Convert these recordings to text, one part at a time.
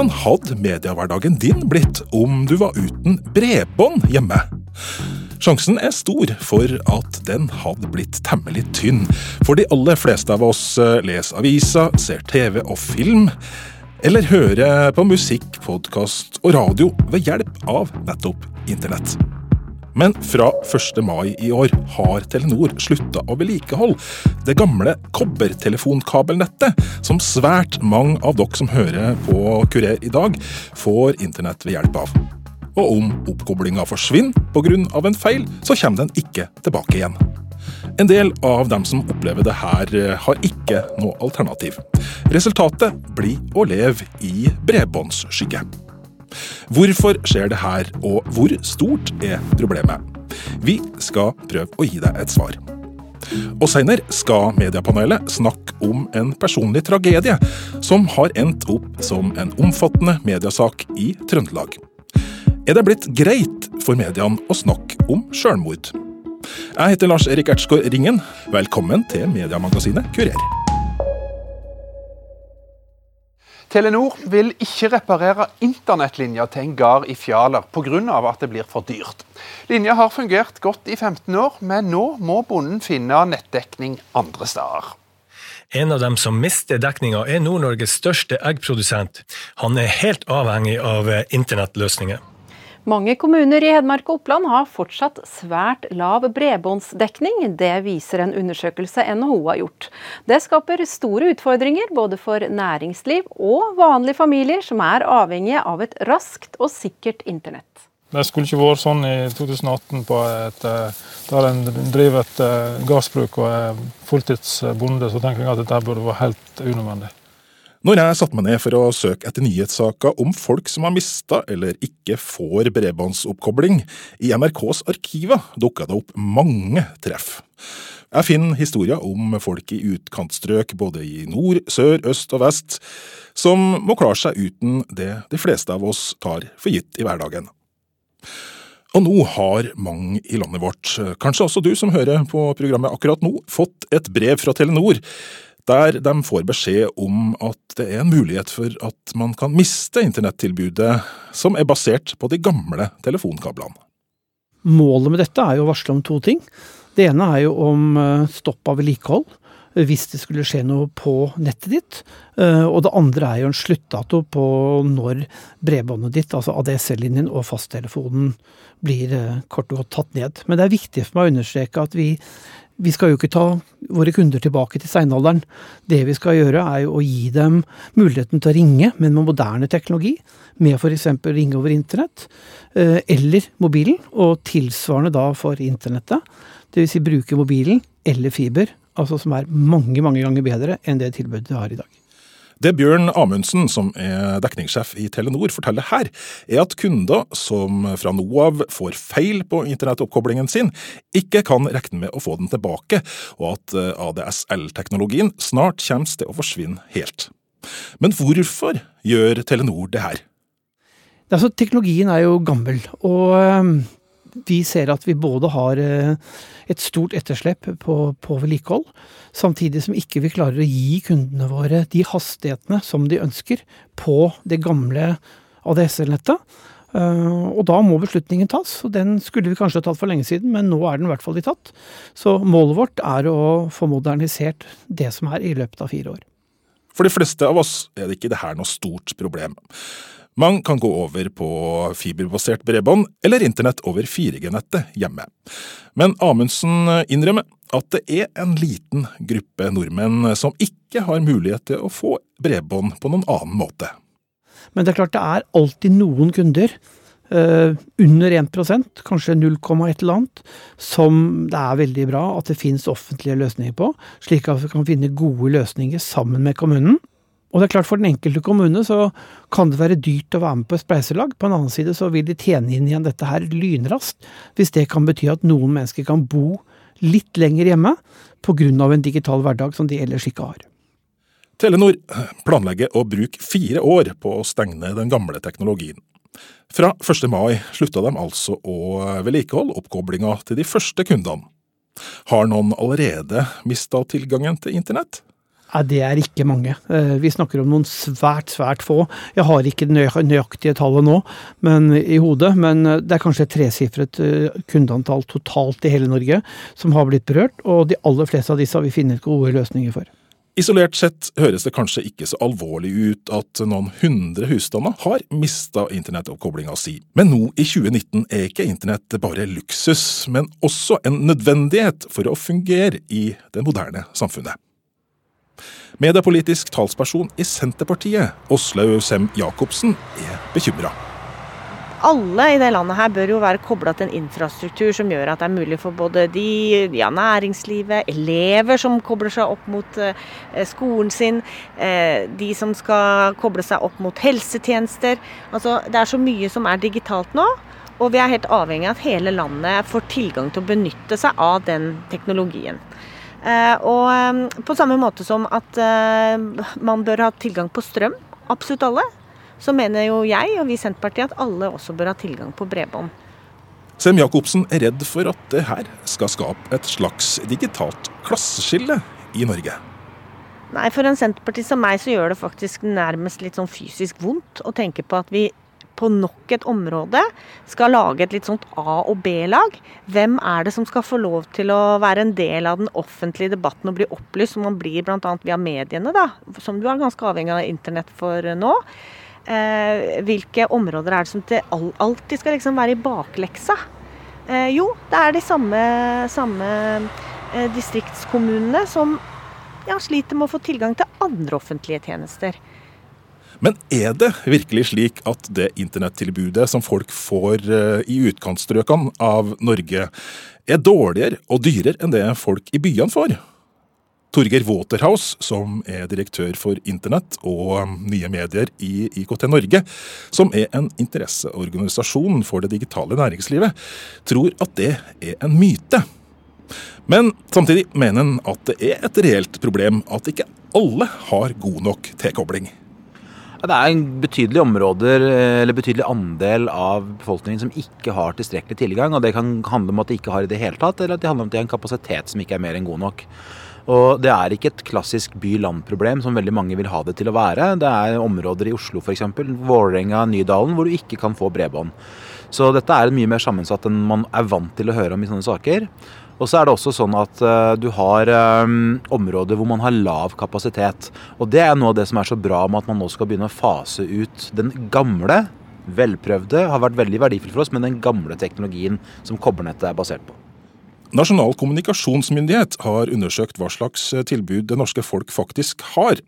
Hvordan hadde mediehverdagen din blitt om du var uten bredbånd hjemme? Sjansen er stor for at den hadde blitt temmelig tynn, for de aller fleste av oss eh, leser aviser, ser TV og film, eller hører på musikk, podkast og radio ved hjelp av nettopp internett. Men fra 1. mai i år har Telenor slutta å vedlikeholde det gamle kobbertelefonkabelnettet, som svært mange av dere som hører på Kurer i dag, får internett ved hjelp av. Og om oppkoblinga forsvinner pga. en feil, så kommer den ikke tilbake igjen. En del av dem som opplever det her, har ikke noe alternativ. Resultatet blir å leve i bredbåndsskygge. Hvorfor skjer det her, og hvor stort er problemet? Vi skal prøve å gi deg et svar. Og senere skal mediepanelet snakke om en personlig tragedie som har endt opp som en omfattende mediesak i Trøndelag. Er det blitt greit for mediene å snakke om sjølmord? Jeg heter Lars Erik Ertsgaard Ringen. Velkommen til mediemagasinet Kurer. Telenor vil ikke reparere internettlinja til en gard i Fjaler pga. at det blir for dyrt. Linja har fungert godt i 15 år, men nå må bonden finne nettdekning andre steder. En av dem som mister dekninga, er Nord-Norges største eggprodusent. Han er helt avhengig av internettløsninger. Mange kommuner i Hedmark og Oppland har fortsatt svært lav bredbåndsdekning. Det viser en undersøkelse NHO har gjort. Det skaper store utfordringer både for næringsliv og vanlige familier som er avhengige av et raskt og sikkert internett. Det skulle ikke vært sånn i 2018 på et, eh, der en driver et eh, gassbruk og er fulltidsbonde. Så tenker jeg at dette burde være helt unødvendig. Når jeg satte meg ned for å søke etter nyhetssaker om folk som har mista eller ikke får bredbåndsoppkobling, i NRKs arkiver dukka det opp mange treff. Jeg finner historier om folk i utkantstrøk både i nord, sør, øst og vest, som må klare seg uten det de fleste av oss tar for gitt i hverdagen. Og nå har mange i landet vårt, kanskje også du som hører på programmet akkurat nå, fått et brev fra Telenor der de får beskjed om at det er en mulighet for at man kan miste internettilbudet som er basert på de gamle telefonkablene. Målet med dette er jo å varsle om to ting. Det ene er jo om eh, stopp av vedlikehold hvis det skulle skje noe på nettet ditt. Eh, og det andre er jo en sluttdato på når bredbåndet ditt, altså ADSL-linjen og fasttelefonen, blir eh, kort og godt tatt ned. Men det er viktig for meg å understreke at vi vi skal jo ikke ta våre kunder tilbake til steinalderen. Det vi skal gjøre, er jo å gi dem muligheten til å ringe, men med moderne teknologi. Med f.eks. ringe over internett, eh, eller mobilen, og tilsvarende da for internettet. Dvs. Si bruke mobilen eller fiber, altså som er mange, mange ganger bedre enn det tilbudet vi har i dag. Det Bjørn Amundsen, som er dekningssjef i Telenor, forteller her, er at kunder som fra nå av får feil på internettoppkoblingen sin, ikke kan regne med å få den tilbake, og at eh, ADSL-teknologien snart kommer til å forsvinne helt. Men hvorfor gjør Telenor det her? Altså, teknologien er jo gammel, og eh, vi ser at vi både har eh, et stort etterslep på, på vedlikehold, samtidig som ikke vi klarer å gi kundene våre de hastighetene som de ønsker på det gamle ADSL-nettet. Uh, og da må beslutningen tas, og den skulle vi kanskje tatt for lenge siden, men nå er den i hvert fall tatt. Så målet vårt er å få modernisert det som er i løpet av fire år. For de fleste av oss er det ikke det her noe stort problem. Man kan gå over på fiberbasert bredbånd eller internett over 4G-nettet hjemme. Men Amundsen innrømmer at det er en liten gruppe nordmenn som ikke har mulighet til å få bredbånd på noen annen måte. Men det er klart det er alltid noen kunder, uh, under 1% kanskje 0, et eller annet, som det er veldig bra at det finnes offentlige løsninger på, slik at vi kan finne gode løsninger sammen med kommunen. Og det er klart For den enkelte kommune så kan det være dyrt å være med på et spleiselag. På en annen side så vil de tjene inn igjen dette her lynraskt, hvis det kan bety at noen mennesker kan bo litt lenger hjemme pga. en digital hverdag som de ellers ikke har. Telenor planlegger å bruke fire år på å stenge den gamle teknologien. Fra 1. mai slutta de altså å vedlikeholde oppkoblinga til de første kundene. Har noen allerede mista tilgangen til internett? Nei, Det er ikke mange. Eh, vi snakker om noen svært, svært få. Jeg har ikke det nøyaktige tallet nå men, i hodet, men eh, det er kanskje et tresifret eh, kundeantall totalt i hele Norge som har blitt berørt, og de aller fleste av disse har vi funnet gode løsninger for. Isolert sett høres det kanskje ikke så alvorlig ut at noen hundre husstander har mista internettoppkoblinga si, men nå i 2019 er ikke internett bare luksus, men også en nødvendighet for å fungere i det moderne samfunnet. Mediepolitisk talsperson i Senterpartiet, Åslaug Sem-Jacobsen, er bekymra. Alle i det landet her bør jo være kobla til en infrastruktur som gjør at det er mulig for både de, ja, næringslivet, elever som kobler seg opp mot uh, skolen sin, uh, de som skal koble seg opp mot helsetjenester. Altså, det er så mye som er digitalt nå. Og vi er helt avhengig av at hele landet får tilgang til å benytte seg av den teknologien. Eh, og på samme måte som at eh, man bør ha tilgang på strøm, absolutt alle, så mener jo jeg og vi i Senterpartiet at alle også bør ha tilgang på bredbånd. Sem-Jacobsen er redd for at det her skal skape et slags digitalt klasseskille i Norge. Nei, for en Senterpartist som meg så gjør det faktisk nærmest litt sånn fysisk vondt å tenke på at vi på nok et område skal lage et litt sånt A- og B-lag. Hvem er det som skal få lov til å være en del av den offentlige debatten og bli opplyst, som man blir bl.a. via mediene, da, som du er ganske avhengig av internett for nå. Eh, hvilke områder er det som det alltid skal liksom være i bakleksa? Eh, jo, det er de samme, samme eh, distriktskommunene som ja, sliter med å få tilgang til andre offentlige tjenester. Men er det virkelig slik at det internettilbudet som folk får eh, i utkantstrøkene av Norge, er dårligere og dyrere enn det folk i byene får? Torgeir Waterhouse, som er direktør for internett og um, nye medier i IKT Norge, som er en interesseorganisasjon for det digitale næringslivet, tror at det er en myte. Men samtidig mener han at det er et reelt problem at ikke alle har god nok tilkobling. Det er en betydelig områder, eller betydelig andel av befolkningen som ikke har tilstrekkelig tilgang. og Det kan handle om at de ikke har i det hele tatt, eller at det handler om at de har en kapasitet som ikke er mer enn god nok. Og Det er ikke et klassisk by-land-problem som veldig mange vil ha det til å være. Det er områder i Oslo f.eks., Vålerenga, Nydalen, hvor du ikke kan få bredbånd. Så dette er mye mer sammensatt enn man er vant til å høre om i sånne saker. Og så er det også sånn at uh, du har um, områder hvor man har lav kapasitet. Og det er noe av det som er så bra med at man nå skal begynne å fase ut den gamle, velprøvde, har vært veldig verdifull for oss, men den gamle teknologien som kobbernettet er basert på. Nasjonal kommunikasjonsmyndighet har undersøkt hva slags eh, tilbud det norske folk faktisk har.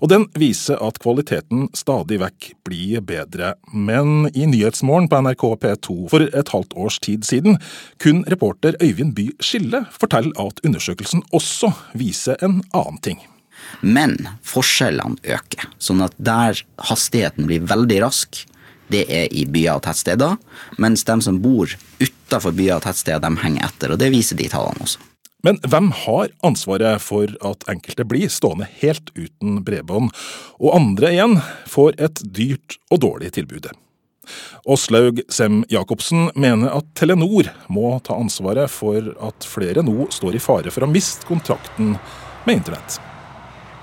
Og den viser at kvaliteten stadig vekk blir bedre. Men i Nyhetsmorgen på NRK P2 for et halvt års tid siden kun reporter Øyvind By Skille fortelle at undersøkelsen også viser en annen ting. Men forskjellene øker, sånn at der hastigheten blir veldig rask, det er i byer og tettsteder. Mens de som bor utafor byer og tettsteder, de henger etter. Og det viser de tallene også. Men hvem har ansvaret for at enkelte blir stående helt uten bredbånd, og andre igjen får et dyrt og dårlig tilbud? Åslaug Sem-Jacobsen mener at Telenor må ta ansvaret for at flere nå står i fare for å miste kontrakten med internett.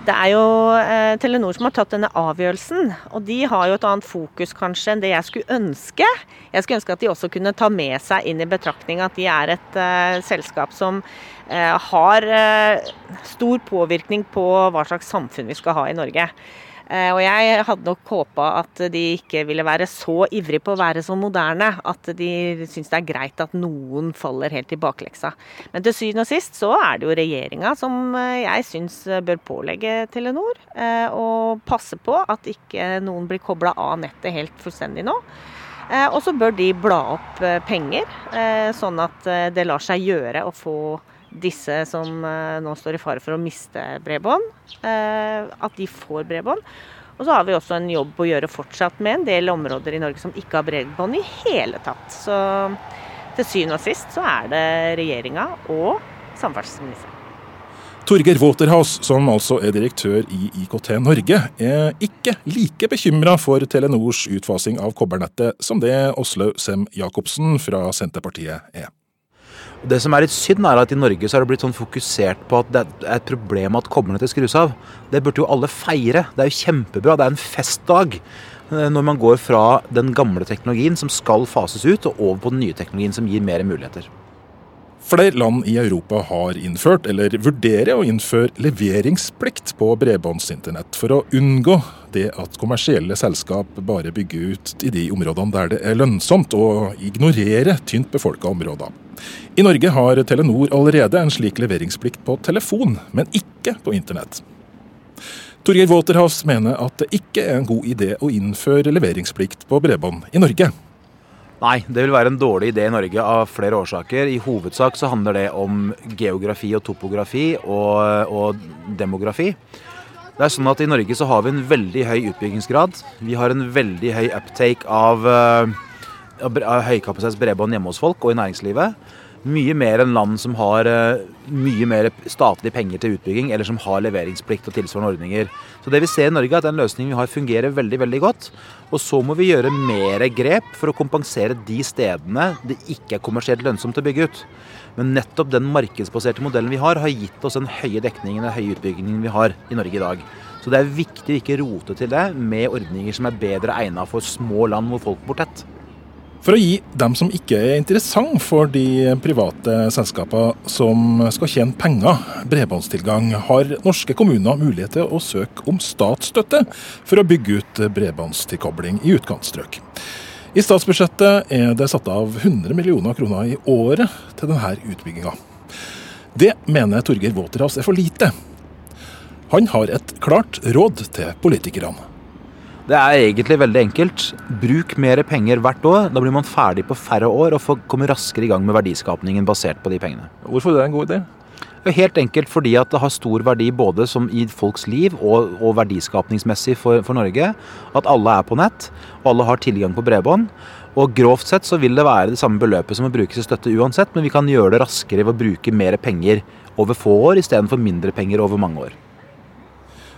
Det er jo eh, Telenor som har tatt denne avgjørelsen, og de har jo et annet fokus kanskje enn det jeg skulle ønske. Jeg skulle ønske at de også kunne ta med seg inn i betraktning at de er et eh, selskap som eh, har eh, stor påvirkning på hva slags samfunn vi skal ha i Norge. Eh, og jeg hadde nok håpa at de ikke ville være så ivrige på å være så moderne at de syns det er greit at noen faller helt i bakleksa. Men til syvende og sist så er det jo regjeringa som eh, jeg syns bør pålegge Telenor eh, å passe på at ikke noen blir kobla av nettet helt fullstendig nå. Og så bør de bla opp penger, sånn at det lar seg gjøre å få disse som eh, nå står i fare for å miste bredbånd, eh, at de får bredbånd. Og så har vi også en jobb å gjøre fortsatt med en del områder i Norge som ikke har bredbånd i hele tatt. Så til syvende og sist så er det regjeringa og samferdselsministeren. Torgeir Waterhouse, som altså er direktør i IKT Norge, er ikke like bekymra for Telenors utfasing av kobbernettet som det Åslaug Sem-Jacobsen fra Senterpartiet er. Det som er litt synd, er at i Norge så har det blitt sånn fokusert på at det er et problem at koblene til skrus av. Det burde jo alle feire. Det er jo kjempebra. Det er en festdag eh, når man går fra den gamle teknologien som skal fases ut, og over på den nye teknologien som gir mer muligheter. Flere land i Europa har innført, eller vurderer å innføre, leveringsplikt på bredbåndsinternett for å unngå det at kommersielle selskap bare bygger ut i de områdene der det er lønnsomt, og ignorere tynt befolka områder. I Norge har Telenor allerede en slik leveringsplikt på telefon, men ikke på internett. Torgeir Waterhouse mener at det ikke er en god idé å innføre leveringsplikt på bredbånd i Norge. Nei, det vil være en dårlig idé i Norge av flere årsaker. I hovedsak så handler det om geografi og topografi og, og, demografi. Det er sånn at I Norge så har vi en veldig høy utbyggingsgrad. Vi har en veldig høy uptake av, uh, av høykapasitets bredbånd hjemme hos folk og i næringslivet. Mye mer enn land som har uh, mye mer statlige penger til utbygging, eller som har leveringsplikt og tilsvarende ordninger. Så det vi ser i Norge, er at den løsningen vi har fungerer veldig veldig godt. Og så må vi gjøre mer grep for å kompensere de stedene det ikke er kommersielt lønnsomt å bygge ut. Men nettopp den markedsbaserte modellen vi har, har gitt oss den høye dekningen og høye utbyggingen vi har i Norge i dag. Så det er viktig å ikke rote til det med ordninger som er bedre egnet for små land hvor folk bor tett. For å gi dem som ikke er interessant for de private selskapene som skal tjene penger, bredbåndstilgang, har norske kommuner mulighet til å søke om statsstøtte for å bygge ut bredbåndstilkobling i utkantstrøk. I statsbudsjettet er det satt av 100 millioner kroner i året til denne utbygginga. Det mener Torgeir Våterhavs er for lite. Han har et klart råd til politikerne. Det er egentlig veldig enkelt. Bruk mer penger hvert år. Da blir man ferdig på færre år og kommer raskere i gang med verdiskapningen basert på de pengene. Hvorfor er det en god idé? Helt enkelt fordi at det har stor verdi både som i folks liv og, og verdiskapningsmessig for, for, Norge. At alle er på nett, og alle har tilgang på bredbånd. Og Grovt sett så vil det være det samme beløpet som må brukes i støtte uansett, men vi kan gjøre det raskere ved å bruke mer penger over få år istedenfor mindre penger over mange år.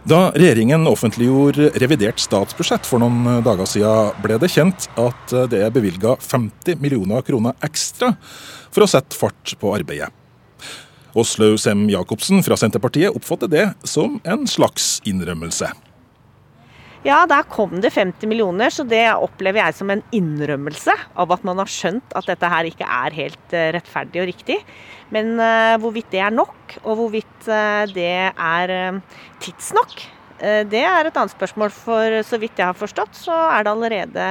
Da regjeringen offentliggjorde revidert statsbudsjett for noen dager siden, ble det kjent at det er bevilga 50 millioner kroner ekstra for å sette fart på arbeidet. Åslaug Sem-Jacobsen fra Senterpartiet oppfatter det som en slags innrømmelse. Ja, der kom det 50 millioner, så det opplever jeg som en innrømmelse av at man har skjønt at dette her ikke er helt eh, rettferdig og riktig. Men uh, hvorvidt det er nok, og hvorvidt uh, det er tidsnok, det er et annet spørsmål. For så vidt jeg har forstått, så er det allerede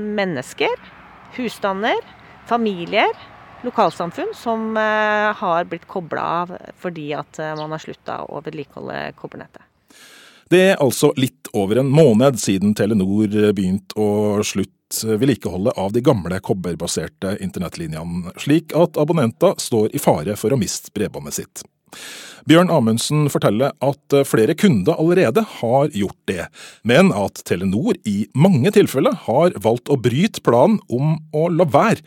mennesker, husstander, familier, lokalsamfunn som har blitt kobla av fordi at man har slutta å vedlikeholde kobbernettet. Det er altså litt over en måned siden Telenor begynte å slutte vedlikeholdet av de gamle kobberbaserte internettlinjene, slik at abonnenter står i fare for å miste bredbåndet sitt. Bjørn Amundsen forteller at flere kunder allerede har gjort det, men at Telenor i mange tilfeller har valgt å bryte planen om å la være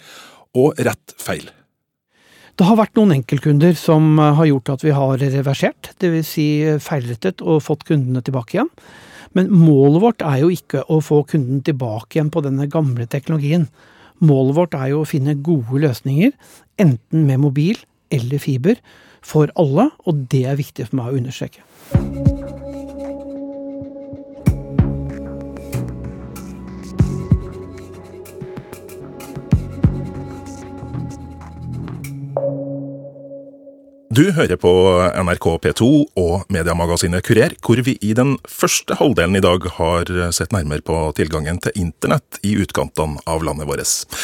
og rett feil. Det har vært noen enkeltkunder som eh, har gjort at vi har reversert, dvs. Si feilrettet og fått kundene tilbake igjen. Men målet vårt er jo ikke å få kunden tilbake igjen på denne gamle teknologien. Målet vårt er jo å finne gode løsninger, enten med mobil eller fiber, for alle, og det er viktig for meg å understreke. Du hører på NRK P2 og mediemagasinet Kurer, hvor vi i den første halvdelen i dag har sett nærmere på tilgangen til internett i utkantene av landet vårt.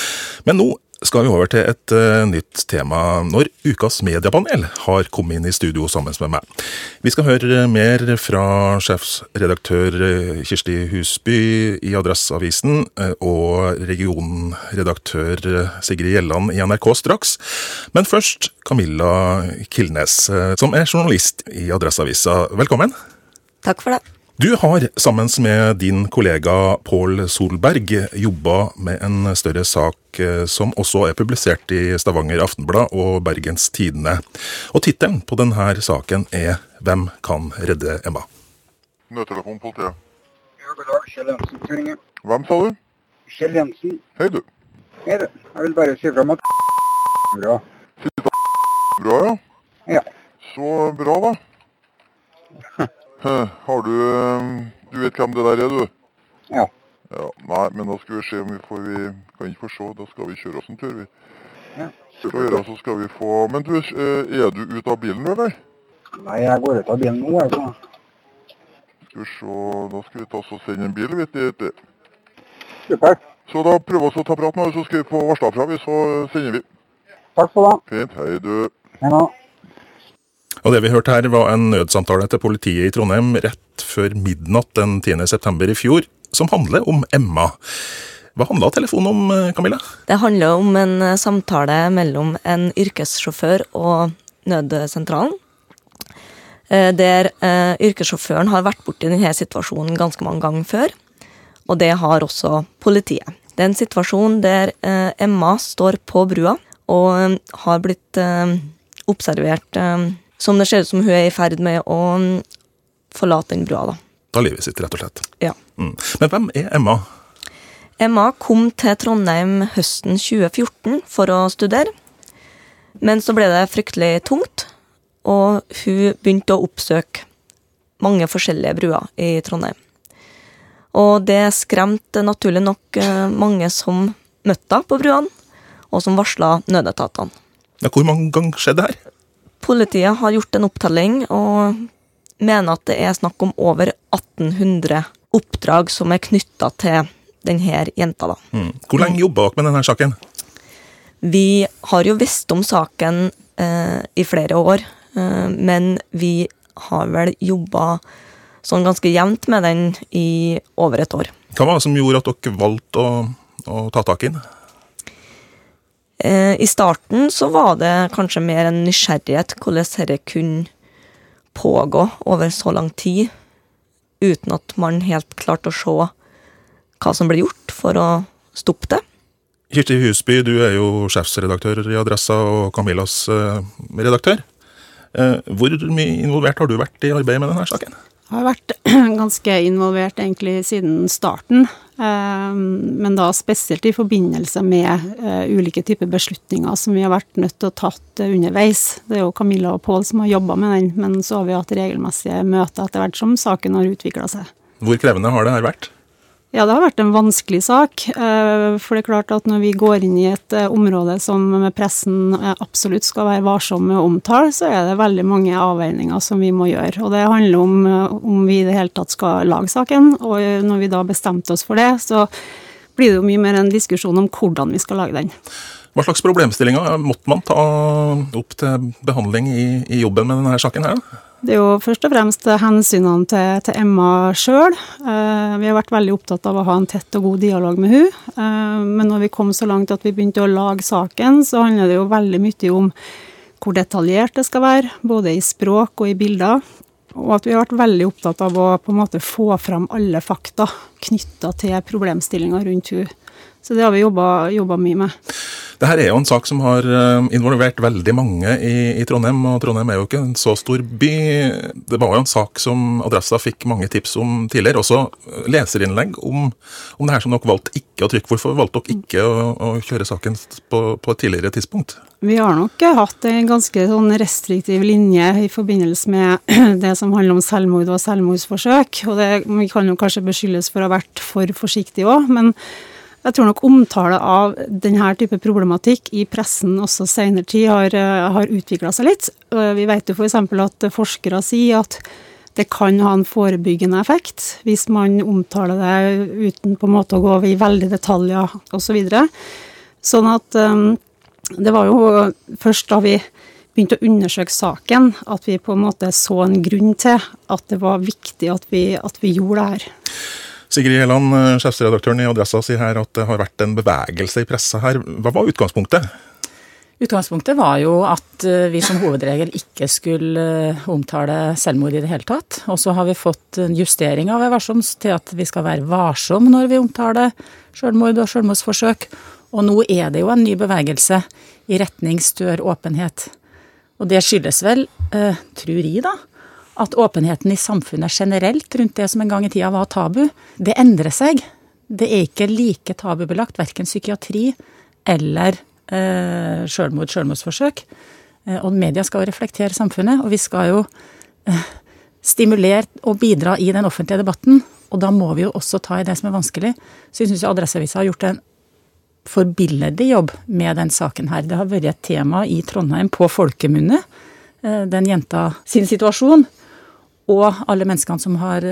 Men nå skal vi over til et uh, nytt tema når ukas mediepanel har kommet inn i studio sammen med meg. Vi skal høre mer fra sjefsredaktør eh, Kirsti Husby i Adresseavisen uh, og regionredaktør Sigrid Gjelland i NRK straks. Men først Camilla Kilnes, som er journalist i Adresseavisa. Velkommen. Takk for det. Du har sammen med din kollega Pål Solberg jobba med en større sak eh, som også er publisert i Stavanger Aftenblad og Bergens Tidende. Og tittelen på denne saken er 'Hvem kan redde Emma'? Nødtelefon politiet. Ja, god dag. Kjell Jensen skal ringe. Hvem sa du? Kjell Jensen. Hei, du. Hei, du. Jeg vil bare si fra om at bra. Bra, ja. Ja. Så bra, da. Har du eh, Du vet hvem det der er, du? Ja. Ja, Nei, men da skal vi se om vi får vi Kan ikke få se, da skal vi kjøre oss en tur, vi. Ja. Skal gjøre, så skal vi få Men du, eh, er du ute av bilen, eller? Nei, jeg går ut av bilen nå. Altså. Skal vi se Da skal vi ta oss og sende en bil, vet du. Supert. Så da prøv oss å ta prat med oss, så skal vi få varsla fra, vi, så sender vi. Takk skal du ha. Fint. Hei, du. Hei da. Og det vi hørte her var en nødsamtale til politiet i Trondheim rett før midnatt den 10. september i fjor, som handler om Emma. Hva handla telefonen om, eh, Camilla? Det handler om en eh, samtale mellom en yrkessjåfør og nødsentralen. Eh, Der yrkessjåføren har vært borti denne situasjonen ganske mange ganger før. Og det har også politiet. Det er en situasjon der Emma står på brua og har blitt observert som det ser ut som hun er i ferd med å mm, forlate den brua. da. Ta livet sitt, rett og slett. Ja. Mm. Men hvem er Emma? Emma kom til Trondheim høsten 2014 for å studere. Men så ble det fryktelig tungt, og hun begynte å oppsøke mange forskjellige bruer i Trondheim. Og det skremte naturlig nok eh, mange som møtte henne på bruene, og som varsla nødetatene. Ja, hvor mange ganger skjedde det her? Politiet har gjort en opptelling og mener at det er snakk om over 1800 oppdrag som er knytta til denne jenta. da. Mm. Hvor lenge jobba dere med denne saken? Vi har jo visst om saken eh, i flere år, eh, men vi har vel jobba sånn ganske jevnt med den i over et år. Hva var det som gjorde at dere valgte å, å ta tak i den? Eh, I starten så var det kanskje mer en nysgjerrighet hvordan dette kunne pågå over så lang tid, uten at man helt klarte å se hva som ble gjort for å stoppe det. Kirsti Husby, du er jo sjefsredaktør i Adressa og Camillas eh, redaktør. Eh, hvor mye involvert har du vært i arbeidet med denne saken? Jeg har vært ganske involvert egentlig siden starten, men da spesielt i forbindelse med eh, ulike typer beslutninger som vi har vært nødt til å tatt underveis. Det er jo Camilla og Pål som har jobba med den, men så har vi hatt regelmessige møter etter hvert som saken har utvikla seg. Hvor krevende har det her vært? Ja, det har vært en vanskelig sak. eh, For det er klart at når vi går inn i et eh, område som pressen eh, absolutt skal være varsom med å omtale, så er det veldig mange avveininger som vi må gjøre. Og det handler om om vi i det hele tatt skal lage saken. Og når vi da bestemte oss for det, så blir det jo mye mer en diskusjon om hvordan vi skal lage den. Hva slags problemstillinger måtte man ta opp til behandling i, i jobben med denne saken her? Det er jo først og fremst hensynene til, til Emma sjøl. Eh, vi har vært veldig opptatt av å ha en tett og god dialog med hun. Eh, men når vi kom så langt at vi begynte å lage saken, så handler det jo veldig mye om hvor detaljert det skal være, både i språk og i bilder. Og at vi har vært veldig opptatt av å på en måte få fram alle fakta knytta til problemstillinga rundt hun. Så det har vi jobba mye med. Dette er jo en sak som har eh, involvert veldig mange i, i Trondheim, og Trondheim er jo ikke en så stor by. Det var jo en sak som Adressa fikk mange tips om tidligere, også leserinnlegg om, om det her som dere valgte ikke å trykke. Hvorfor valgte dere ikke å, å kjøre saken på, på et tidligere tidspunkt? Vi har nok hatt en ganske sånn restriktiv linje i forbindelse med det som handler om selvmord og selvmordsforsøk. Og det, vi kan jo kanskje beskyldes for å ha vært for forsiktige òg, men jeg tror nok omtale av denne type problematikk i pressen også senere tid har, har utvikla seg litt. Vi vet jo f.eks. at forskere sier at det kan ha en forebyggende effekt hvis man omtaler det uten på en måte å gå i veldig detaljer osv. Så videre. sånn at um, det var jo først da vi begynte å undersøke saken, at vi på en måte så en grunn til at det var viktig at vi, at vi gjorde det her. Sigrid Helland, sjefsredaktøren i Adressa, sier her at det har vært en bevegelse i pressa her. Hva var utgangspunktet? Utgangspunktet var jo at vi som hovedregel ikke skulle omtale selvmord i det hele tatt. Og så har vi fått en justering av Varsoms til at vi skal være varsom når vi omtaler selvmord og selvmordsforsøk. Og nå er det jo en ny bevegelse i retning større åpenhet. Og det skyldes vel, eh, tror jeg da, at åpenheten i samfunnet generelt rundt det som en gang i tida var tabu, det endrer seg. Det er ikke like tabubelagt, verken psykiatri eller eh, selvmord, selvmordsforsøk. Og media skal jo reflektere samfunnet, og vi skal jo stimulere og bidra i den offentlige debatten. Og da må vi jo også ta i det som er vanskelig. Så jeg syns Adresseavisa har gjort en forbilledlig jobb med den saken her. Det har vært et tema i Trondheim på folkemunne, den jenta sin situasjon. Og alle menneskene som har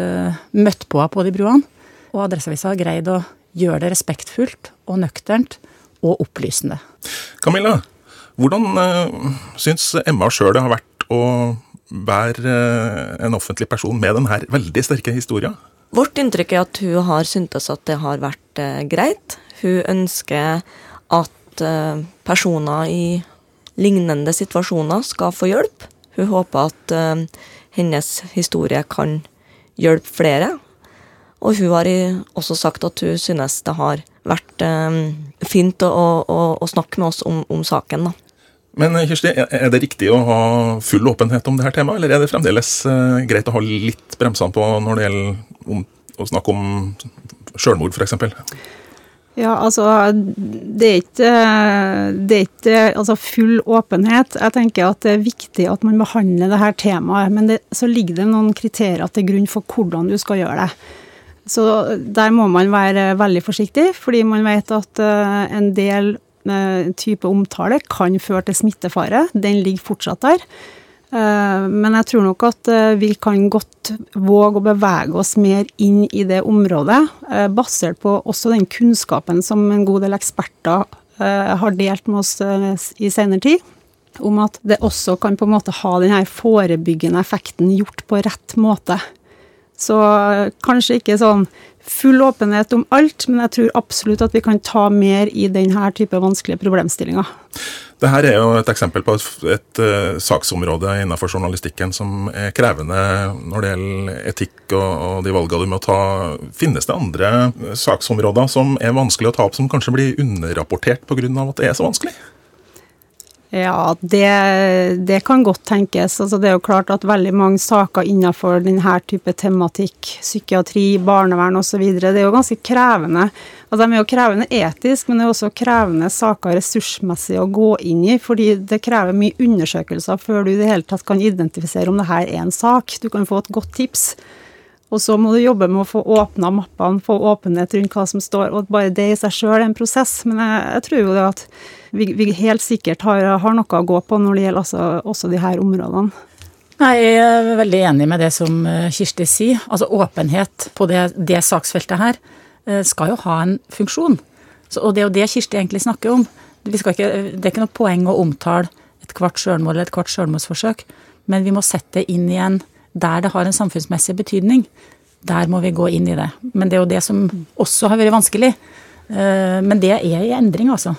møtt på henne på de bruene. Og Adresseavisa har greid å gjøre det respektfullt og nøkternt og opplysende. Camilla, hvordan uh, syns Emma sjøl det har vært å være en offentlig person med denne veldig sterke historien? Vårt inntrykk er at hun har syntes at det har vært uh, greit. Hun ønsker at uh, personer i lignende situasjoner skal få hjelp. Hun håper at hennes historie kan hjelpe flere. Og hun har også sagt at hun synes det har vært um, fint å, å, å, snakke med oss om, om saken. da. Men Kirsti, er det riktig å ha full åpenhet om dette temaet, eller er det fremdeles uh, greit å ha litt bremsene på når det gjelder om, å snakke om selvmord, f.eks.? Ja, altså det er ikke, det er ikke altså full åpenhet. Jeg tenker at det er viktig at man behandler det her temaet, men det, så ligger det noen kriterier til grunn for hvordan du skal gjøre det. Så der må man være veldig forsiktig, fordi man vet at eh, en del eh, type omtale kan føre til smittefare. Den ligger fortsatt der. Eh, men jeg tror nok at vi kan godt våge å bevege oss mer inn i det området, basert på også den kunnskapen som en god del eksperter har delt med oss i senere tid. Om at det også kan på en måte ha denne forebyggende effekten gjort på rett måte. Så kanskje ikke sånn full åpenhet om alt, men jeg tror absolutt at vi kan ta mer i denne type vanskelige problemstillinger. Dette er jo et eksempel på et, et uh, saksområde innenfor journalistikken som er krevende når det gjelder etikk og, og de valgene du må ta. Finnes det andre saksområder som er vanskelig å ta opp, som kanskje blir underrapportert pga. at det er så vanskelig? Ja, det, det, kan godt tenkes. Altså, det er jo klart at veldig mange saker innenfor denne type tematikk, psykiatri, barnevern osv., det er jo ganske krevende. Altså, de er jo krevende etisk, men det er også krevende saker ressursmessig å gå inn i, fordi det krever mye undersøkelser før du i det hele tatt kan identifisere om det her er en sak. Du kan få et godt tips. Og så må du jobbe med å få åpna mappene, få åpenhet rundt hva som står. Og bare det i seg sjøl er en prosess. Men jeg, jeg tror jo det at vi, vi helt sikkert har, har, noe å gå på når det gjelder altså, også de her områdene. Nei, Jeg er veldig enig med det som eh, Kirsti sier. Altså Åpenhet på det, det saksfeltet her eh, skal jo ha en funksjon. Så, og det er jo det Kirsti egentlig snakker om. Ikke, det er ikke noe poeng å omtale et kvart sjølmål eller et kvart sjølmordsforsøk, men vi må sette det inn igjen der det har en samfunnsmessig betydning. Der må vi gå inn i det. Men det er jo det som også har vært vanskelig. Eh, men det er i endring, altså.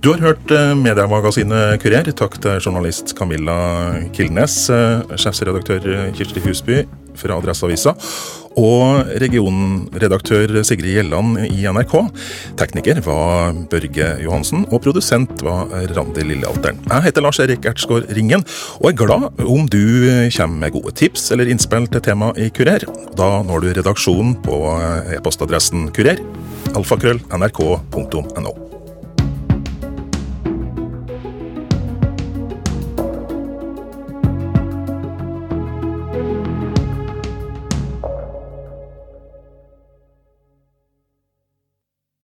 Du har hørt eh, mediemagasinet Kurer. Takk til journalist Camilla Kilnes, eh, sjefsredaktør Kirsti Husby fra Adresseavisa og regionredaktør Sigrid Gjelland i NRK. Tekniker var Børge Johansen, og produsent var Randi Lillealteren. Jeg heter Lars Erik Ertsgaard Ringen, og er glad om du kommer med gode tips eller innspill til tema i Kurer. Da når du redaksjonen på e-postadressen kurer. alfakrøll nrk.no.